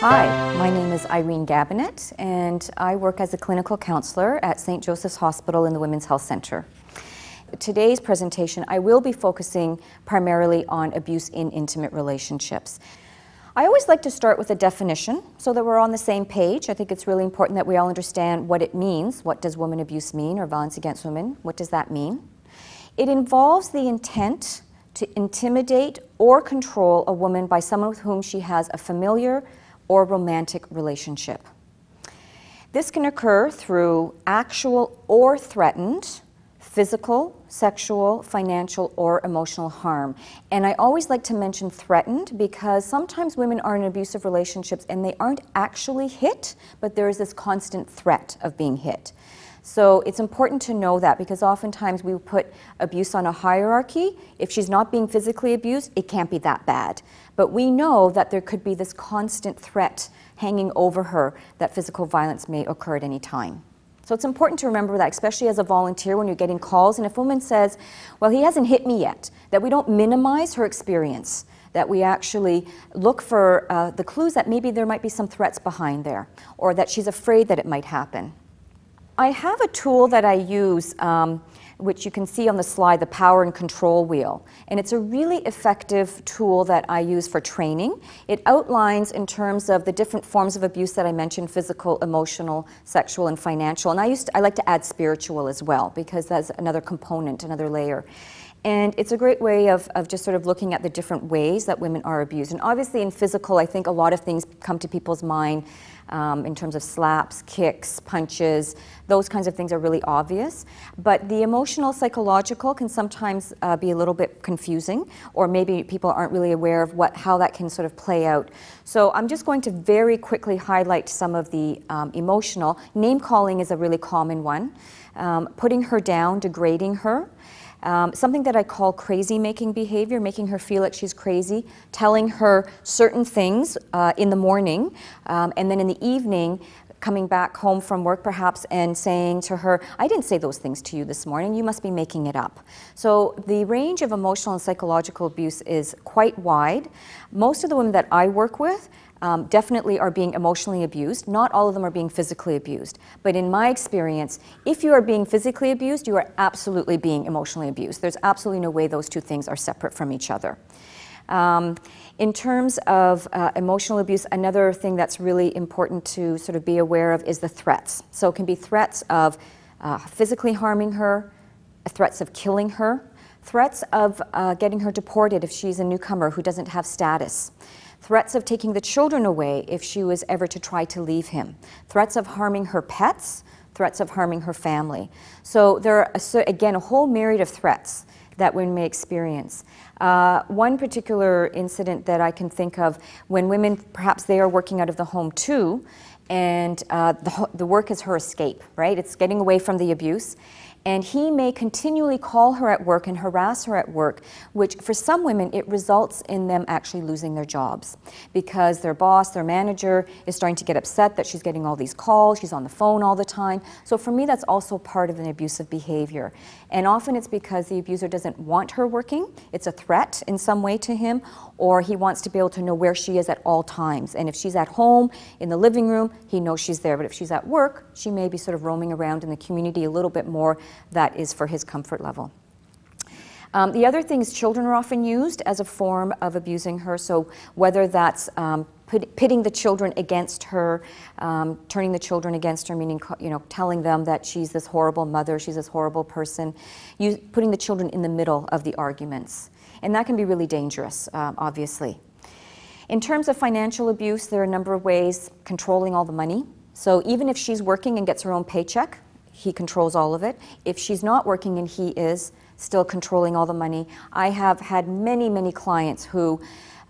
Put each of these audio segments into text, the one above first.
Hi, my name is Irene Gabinet, and I work as a clinical counselor at St. Joseph's Hospital in the Women's Health Center. Today's presentation, I will be focusing primarily on abuse in intimate relationships. I always like to start with a definition so that we're on the same page. I think it's really important that we all understand what it means. What does woman abuse mean or violence against women? What does that mean? It involves the intent to intimidate or control a woman by someone with whom she has a familiar, or romantic relationship. This can occur through actual or threatened physical, sexual, financial, or emotional harm. And I always like to mention threatened because sometimes women are in abusive relationships and they aren't actually hit, but there is this constant threat of being hit. So it's important to know that because oftentimes we put abuse on a hierarchy. If she's not being physically abused, it can't be that bad. But we know that there could be this constant threat hanging over her that physical violence may occur at any time. So it's important to remember that, especially as a volunteer when you're getting calls. And if a woman says, Well, he hasn't hit me yet, that we don't minimize her experience, that we actually look for uh, the clues that maybe there might be some threats behind there, or that she's afraid that it might happen. I have a tool that I use, um, which you can see on the slide, the power and control wheel. And it's a really effective tool that I use for training. It outlines in terms of the different forms of abuse that I mentioned, physical, emotional, sexual, and financial. And I, used to, I like to add spiritual as well, because that's another component, another layer. And it's a great way of, of just sort of looking at the different ways that women are abused. And obviously, in physical, I think a lot of things come to people's mind um, in terms of slaps, kicks, punches. Those kinds of things are really obvious. But the emotional, psychological can sometimes uh, be a little bit confusing, or maybe people aren't really aware of what, how that can sort of play out. So I'm just going to very quickly highlight some of the um, emotional. Name calling is a really common one. Um, putting her down, degrading her. Um, something that I call crazy making behavior, making her feel like she's crazy, telling her certain things uh, in the morning, um, and then in the evening, coming back home from work perhaps and saying to her, I didn't say those things to you this morning, you must be making it up. So the range of emotional and psychological abuse is quite wide. Most of the women that I work with um, definitely are being emotionally abused. Not all of them are being physically abused. But in my experience, if you are being physically abused, you are absolutely being emotionally abused. There's absolutely no way those two things are separate from each other. Um, in terms of uh, emotional abuse, another thing that's really important to sort of be aware of is the threats. So it can be threats of uh, physically harming her, threats of killing her, threats of uh, getting her deported if she's a newcomer who doesn't have status threats of taking the children away if she was ever to try to leave him, threats of harming her pets, threats of harming her family. So there are, again, a whole myriad of threats that women may experience. Uh, one particular incident that I can think of when women, perhaps they are working out of the home too, and uh, the, the work is her escape, right? It's getting away from the abuse and he may continually call her at work and harass her at work, which for some women it results in them actually losing their jobs because their boss, their manager is starting to get upset that she's getting all these calls, she's on the phone all the time. So for me, that's also part of an abusive behavior. And often it's because the abuser doesn't want her working, it's a threat in some way to him, or he wants to be able to know where she is at all times. And if she's at home, in the living room, he knows she's there. But if she's at work, she may be sort of roaming around in the community a little bit more. That is for his comfort level. Um, the other thing is children are often used as a form of abusing her. So whether that's um, pitting the children against her, um, turning the children against her, meaning you know telling them that she's this horrible mother, she's this horrible person, you, putting the children in the middle of the arguments, and that can be really dangerous, um, obviously. In terms of financial abuse, there are a number of ways controlling all the money. So even if she's working and gets her own paycheck, he controls all of it. If she's not working and he is, still controlling all the money. I have had many, many clients who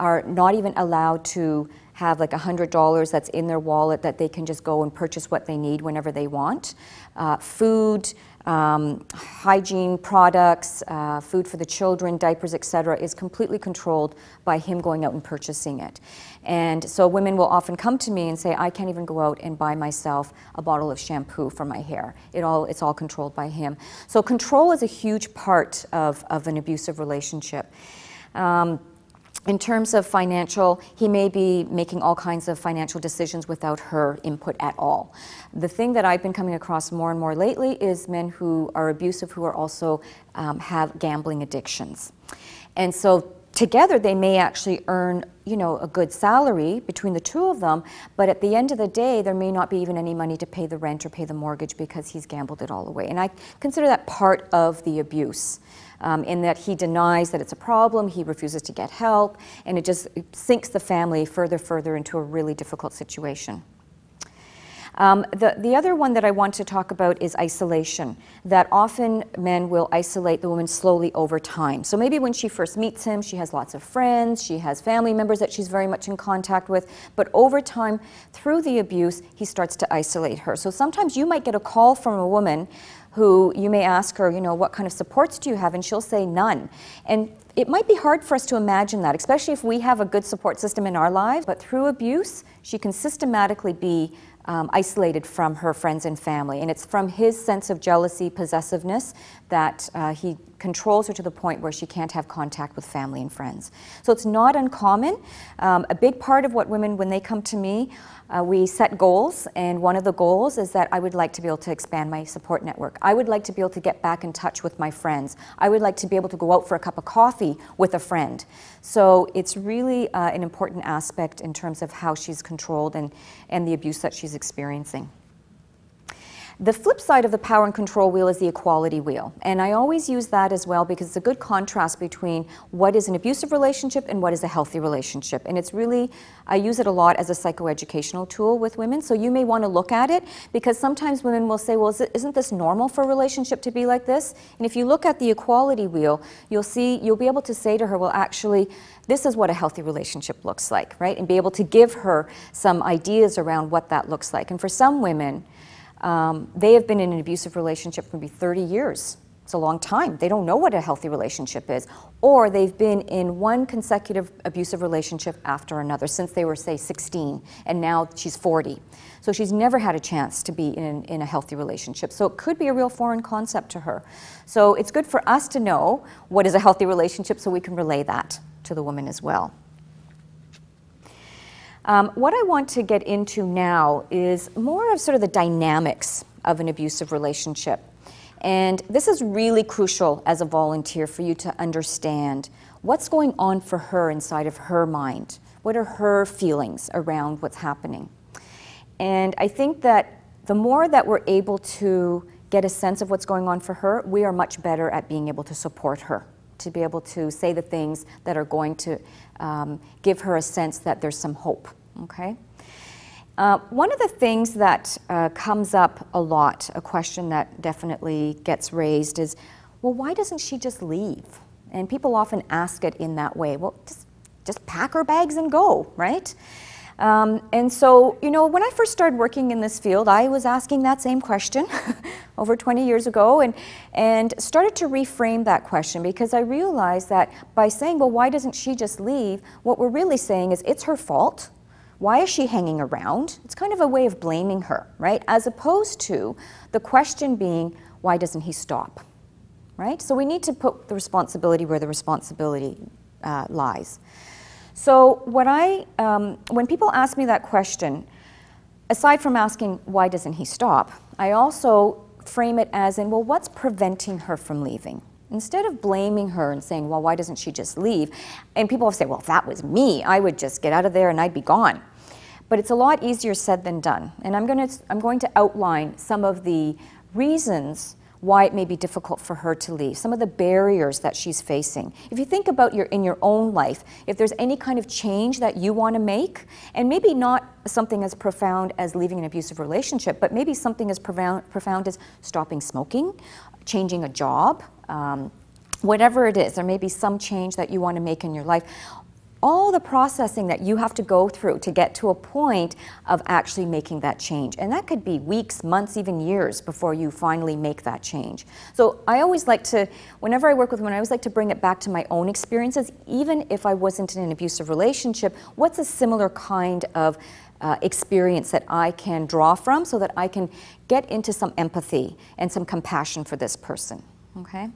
are not even allowed to have like $100 that's in their wallet that they can just go and purchase what they need whenever they want. Uh, food, um, hygiene products, uh, food for the children, diapers, etc., is completely controlled by him going out and purchasing it. And so women will often come to me and say, I can't even go out and buy myself a bottle of shampoo for my hair. It all, it's all controlled by him. So control is a huge part of, of an abusive relationship. Um, in terms of financial, he may be making all kinds of financial decisions without her input at all. The thing that I've been coming across more and more lately is men who are abusive who are also um, have gambling addictions. And so together they may actually earn you know a good salary between the two of them but at the end of the day there may not be even any money to pay the rent or pay the mortgage because he's gambled it all away and i consider that part of the abuse um, in that he denies that it's a problem, he refuses to get help, and it just sinks the family further, further into a really difficult situation. Um, the, the other one that I want to talk about is isolation, that often men will isolate the woman slowly over time. So maybe when she first meets him, she has lots of friends, she has family members that she's very much in contact with, but over time, through the abuse, he starts to isolate her. So sometimes you might get a call from a woman who you may ask her, you know, what kind of supports do you have? And she'll say none. And it might be hard for us to imagine that, especially if we have a good support system in our lives. But through abuse, she can systematically be um, isolated from her friends and family. And it's from his sense of jealousy, possessiveness, that uh, he controls her to the point where she can't have contact with family and friends. So it's not uncommon. Um, a big part of what women, when they come to me, uh, we set goals, and one of the goals is that I would like to be able to expand my support network. I would like to be able to get back in touch with my friends. I would like to be able to go out for a cup of coffee with a friend. So it's really uh, an important aspect in terms of how she's controlled and, and the abuse that she's experiencing. The flip side of the power and control wheel is the equality wheel. And I always use that as well because it's a good contrast between what is an abusive relationship and what is a healthy relationship. And it's really, I use it a lot as a psychoeducational tool with women. So you may want to look at it because sometimes women will say, well, isn't this normal for a relationship to be like this? And if you look at the equality wheel, you'll see, you'll be able to say to her, well, actually, this is what a healthy relationship looks like, right? And be able to give her some ideas around what that looks like. And for some women, um, they have been in an abusive relationship for maybe 30 years. It's a long time. They don't know what a healthy relationship is. Or they've been in one consecutive abusive relationship after another since they were, say, 16, and now she's 40. So she's never had a chance to be in, in a healthy relationship. So it could be a real foreign concept to her. So it's good for us to know what is a healthy relationship so we can relay that to the woman as well. Um, what I want to get into now is more of sort of the dynamics of an abusive relationship. And this is really crucial as a volunteer for you to understand what's going on for her inside of her mind. What are her feelings around what's happening? And I think that the more that we're able to get a sense of what's going on for her, we are much better at being able to support her, to be able to say the things that are going to um, give her a sense that there's some hope. Okay? Uh, one of the things that uh, comes up a lot, a question that definitely gets raised, is well, why doesn't she just leave? And people often ask it in that way. Well, just, just pack her bags and go, right? Um, and so, you know, when I first started working in this field, I was asking that same question over 20 years ago and, and started to reframe that question because I realized that by saying, well, why doesn't she just leave? What we're really saying is it's her fault. Why is she hanging around? It's kind of a way of blaming her, right? As opposed to the question being, why doesn't he stop? Right? So we need to put the responsibility where the responsibility uh, lies. So what I, um, when people ask me that question, aside from asking why doesn't he stop, I also frame it as in, well, what's preventing her from leaving? Instead of blaming her and saying, well, why doesn't she just leave? And people have said, well, if that was me, I would just get out of there and I'd be gone. But it's a lot easier said than done. And I'm, gonna, I'm going to outline some of the reasons why it may be difficult for her to leave, some of the barriers that she's facing. If you think about your in your own life, if there's any kind of change that you want to make, and maybe not something as profound as leaving an abusive relationship, but maybe something as profound, profound as stopping smoking, changing a job, um, whatever it is, there may be some change that you want to make in your life. All the processing that you have to go through to get to a point of actually making that change. And that could be weeks, months, even years before you finally make that change. So I always like to, whenever I work with women, I always like to bring it back to my own experiences, even if I wasn't in an abusive relationship. What's a similar kind of uh, experience that I can draw from so that I can get into some empathy and some compassion for this person? Okay?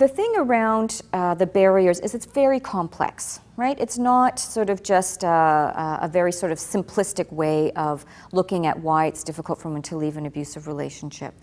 The thing around uh, the barriers is it's very complex, right? It's not sort of just uh, a very sort of simplistic way of looking at why it's difficult for women to leave an abusive relationship.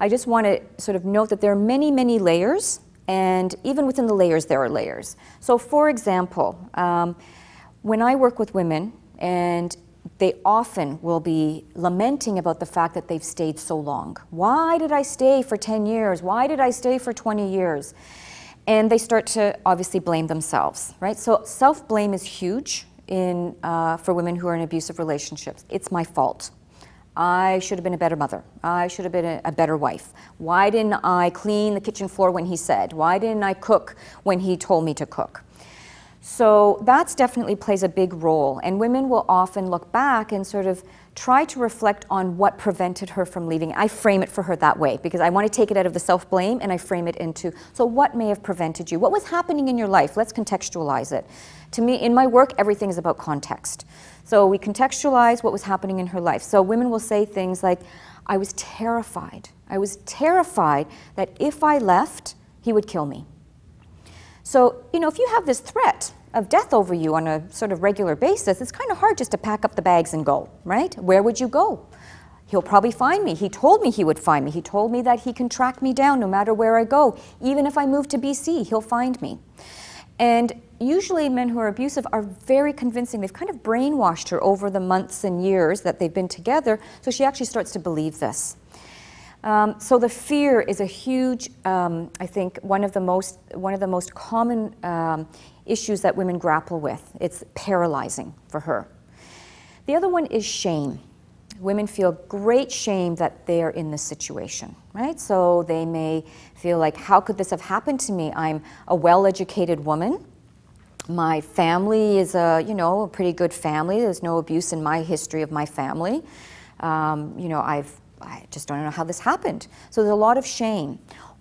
I just want to sort of note that there are many, many layers, and even within the layers, there are layers. So, for example, um, when I work with women, and they often will be lamenting about the fact that they've stayed so long. Why did I stay for 10 years? Why did I stay for 20 years? And they start to obviously blame themselves, right? So self blame is huge in, uh, for women who are in abusive relationships. It's my fault. I should have been a better mother. I should have been a, a, better wife. Why didn't I clean the kitchen floor when he said? Why didn't I cook when he told me to cook? So that's definitely plays a big role. And women will often look back and sort of try to reflect on what prevented her from leaving. I frame it for her that way because I want to take it out of the self blame and I frame it into so what may have prevented you? What was happening in your life? Let's contextualize it. To me, in my work, everything is about context. So we contextualize what was happening in her life. So women will say things like, I was terrified. I was terrified that if I left, he would kill me. So, you know, if you have this threat of death over you on a sort of regular basis, it's kind of hard just to pack up the bags and go, right? Where would you go? He'll probably find me. He told me he would find me. He told me that he can track me down no matter where I go. Even if I move to BC, he'll find me. And usually, men who are abusive are very convincing. They've kind of brainwashed her over the months and years that they've been together, so she actually starts to believe this. Um, so the fear is a huge, um, I think, one of the most one of the most common um, issues that women grapple with. It's paralyzing for her. The other one is shame. Women feel great shame that they are in this situation, right? So they may feel like, how could this have happened to me? I'm a well-educated woman. My family is a, you know, a pretty good family. There's no abuse in my history of my family. Um, you know, I've I just don't know how this happened. So there's a lot of shame.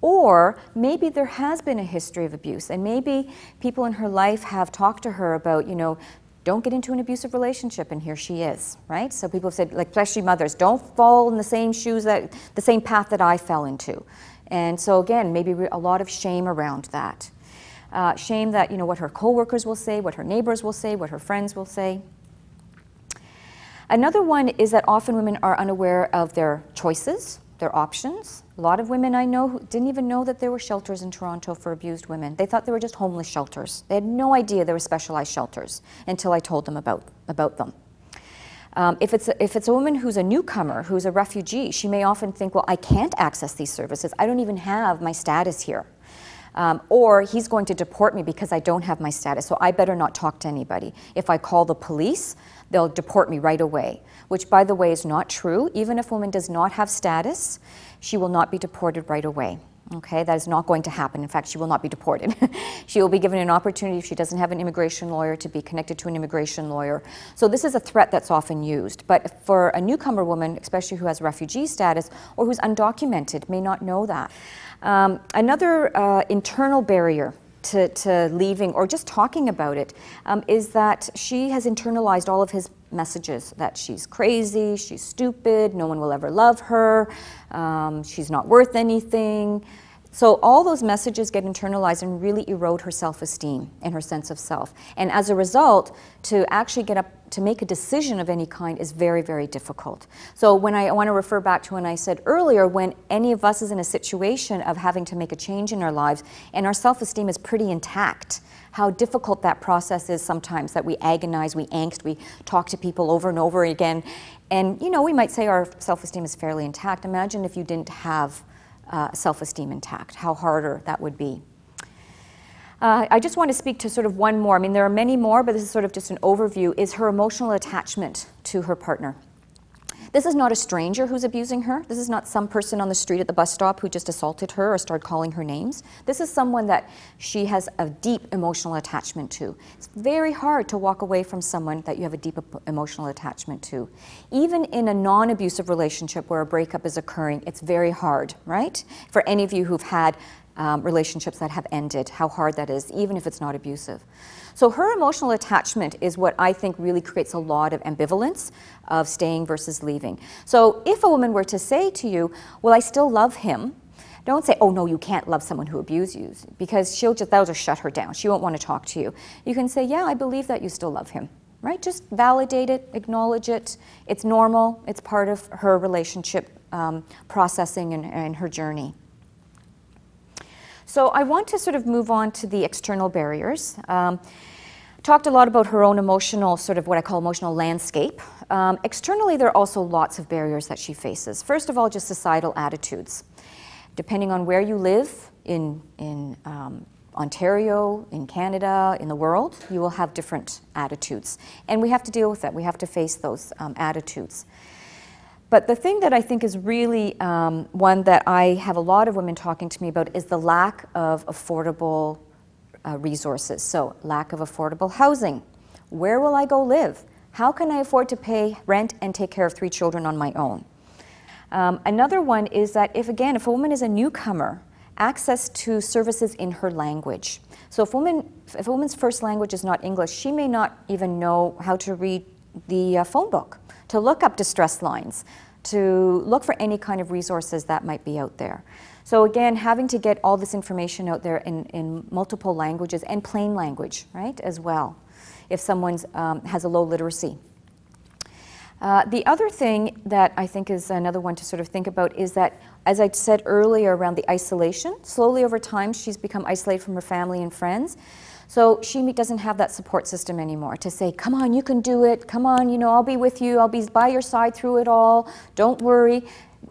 Or maybe there has been a history of abuse, and maybe people in her life have talked to her about, you know, don't get into an abusive relationship, and here she is, right? So people have said, like, especially mothers, don't fall in the same shoes that, the same path that I fell into. And so again, maybe a lot of shame around that. Uh, shame that, you know, what her coworkers will say, what her neighbors will say, what her friends will say. Another one is that often women are unaware of their choices, their options. A lot of women I know didn't even know that there were shelters in Toronto for abused women. They thought they were just homeless shelters. They had no idea there were specialized shelters until I told them about, about them. Um, if, it's a, if it's a woman who's a newcomer, who's a refugee, she may often think, well, I can't access these services. I don't even have my status here. Um, or he's going to deport me because I don't have my status, so I better not talk to anybody. If I call the police, they'll deport me right away, which, by the way, is not true. Even if a woman does not have status, she will not be deported right away. Okay, that is not going to happen. In fact, she will not be deported. she will be given an opportunity if she doesn't have an immigration lawyer to be connected to an immigration lawyer. So this is a threat that's often used. But for a newcomer woman, especially who has refugee status or who's undocumented, may not know that. Um, another uh, internal barrier to, to, leaving or just talking about it um, is that she has internalized all of his messages that she's crazy, she's stupid, no one will ever love her, um, she's not worth anything. So all those messages get internalized and really erode her self-esteem and her sense of self. And as a result, to actually get up to make a decision of any kind is very, very difficult. So when I, I want to refer back to when I said earlier, when any of us is in a situation of having to make a change in our lives and our self-esteem is pretty intact, how difficult that process is sometimes that we agonize, we angst, we talk to people over and over again. And you know, we might say our self-esteem is fairly intact. Imagine if you didn't have uh, self esteem intact, how harder that would be. Uh, I just want to speak to sort of one more. I mean, there are many more, but this is sort of just an overview. Is her emotional attachment to her partner. This is not a stranger who's abusing her. This is not some person on the street at the bus stop who just assaulted her or started calling her names. This is someone that she has a deep emotional attachment to. It's very hard to walk away from someone that you have a deep emotional attachment to. Even in a non abusive relationship where a breakup is occurring, it's very hard, right? For any of you who've had um, relationships that have ended, how hard that is, even if it's not abusive. So her emotional attachment is what I think really creates a lot of ambivalence of staying versus leaving. So if a woman were to say to you, Well, I still love him, don't say, oh no, you can't love someone who abuses you, because she'll just, that'll just shut her down. She won't want to talk to you. You can say, yeah, I believe that you still love him, right? Just validate it, acknowledge it. It's normal, it's part of her relationship um, processing and, and her journey. So I want to sort of move on to the external barriers. Um, talked a lot about her own emotional, sort of what I call emotional landscape. Um, externally, there are also lots of barriers that she faces. First of all, just societal attitudes. Depending on where you live in, in um, Ontario, in Canada, in the world, you will have different attitudes. And we have to deal with that. We have to face those um, attitudes. But the thing that I think is really um, one that I have a lot of women talking to me about is the lack of affordable uh, resources. So, lack of affordable housing. Where will I go live? How can I afford to pay rent and take care of three children on my own? Um, another one is that if, again, if a woman is a newcomer, access to services in her language. So, if, woman, if a woman's first language is not English, she may not even know how to read the uh, phone book, to look up distress lines, to look for any kind of resources that might be out there. So again, having to get all this information out there in, in multiple languages and plain language, right, as well, if someone um, has a low literacy. Uh, the other thing that I think is another one to sort of think about is that, as I said earlier around the isolation, slowly over time she's become isolated from her family and friends. So she doesn't have that support system anymore to say, come on, you can do it. Come on, you know, I'll be with you. I'll be by your side through it all. Don't worry.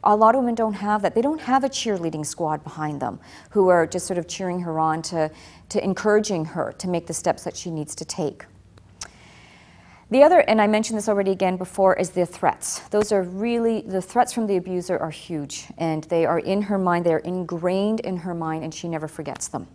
A lot of women don't have that. They don't have a cheerleading squad behind them who are just sort of cheering her on to, to encouraging her to make the steps that she needs to take. The other, and I mentioned this already again before, is the threats. Those are really, the threats from the abuser are huge, and they are in her mind, they are ingrained in her mind, and she never forgets them.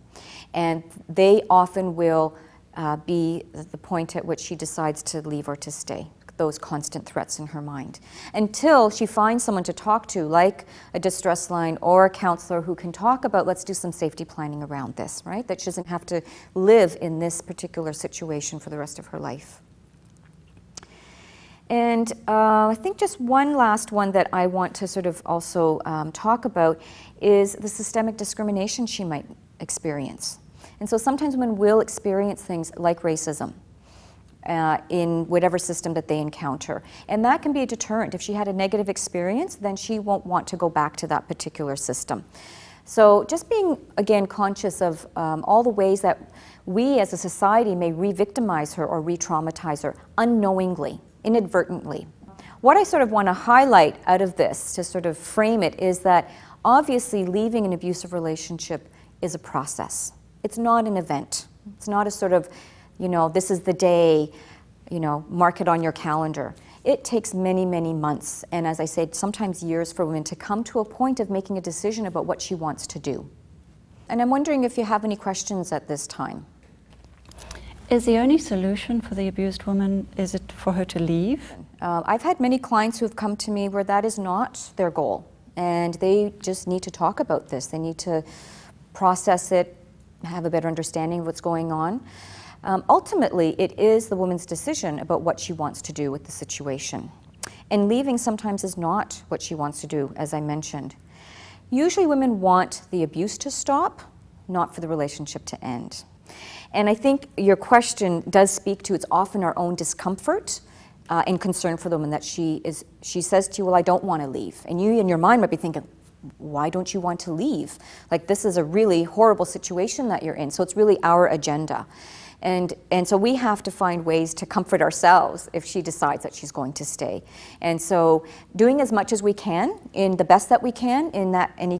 And they often will uh, be the point at which she decides to leave or to stay, those constant threats in her mind. Until she finds someone to talk to, like a distress line or a counselor who can talk about, let's do some safety planning around this, right? That she doesn't have to live in this particular situation for the rest of her life. And uh, I think just one last one that I want to sort of also um, talk about is the systemic discrimination she might experience. And so sometimes women will experience things like racism. Uh, in whatever system that they encounter. And that can be a deterrent. If she had a negative experience, then she won't want to go back to that particular system. So, just being again conscious of um, all the ways that we as a society may re victimize her or re traumatize her unknowingly inadvertently. What I sort of want to highlight out of this to sort of frame it is that obviously leaving an abusive relationship is a process. It's not an event. It's not a sort of, you know, this is the day, you know, mark it on your calendar. It takes many, many months, and as I said, sometimes years for women to come to a point of making a decision about what she wants to do. And I'm wondering if you have any questions at this time. Is the only solution for the abused woman, is it for her to leave? Uh, I've had many clients who have come to me where that is not their goal. And they just need to talk about this. They need to process it, have a better understanding of what's going on. Um, ultimately, it is the woman's decision about what she wants to do with the situation. And leaving sometimes is not what she wants to do, as I mentioned. Usually, women want the abuse to stop, not for the relationship to end. And I think your question does speak to it's often our own discomfort uh, and concern for the woman that she is. She says to you, "Well, I don't want to leave," and you in your mind might be thinking, "Why don't you want to leave? Like this is a really horrible situation that you're in." So it's really our agenda. And, and so we have to find ways to comfort ourselves if she decides that she's going to stay. And so doing as much as we can in the best that we can in that any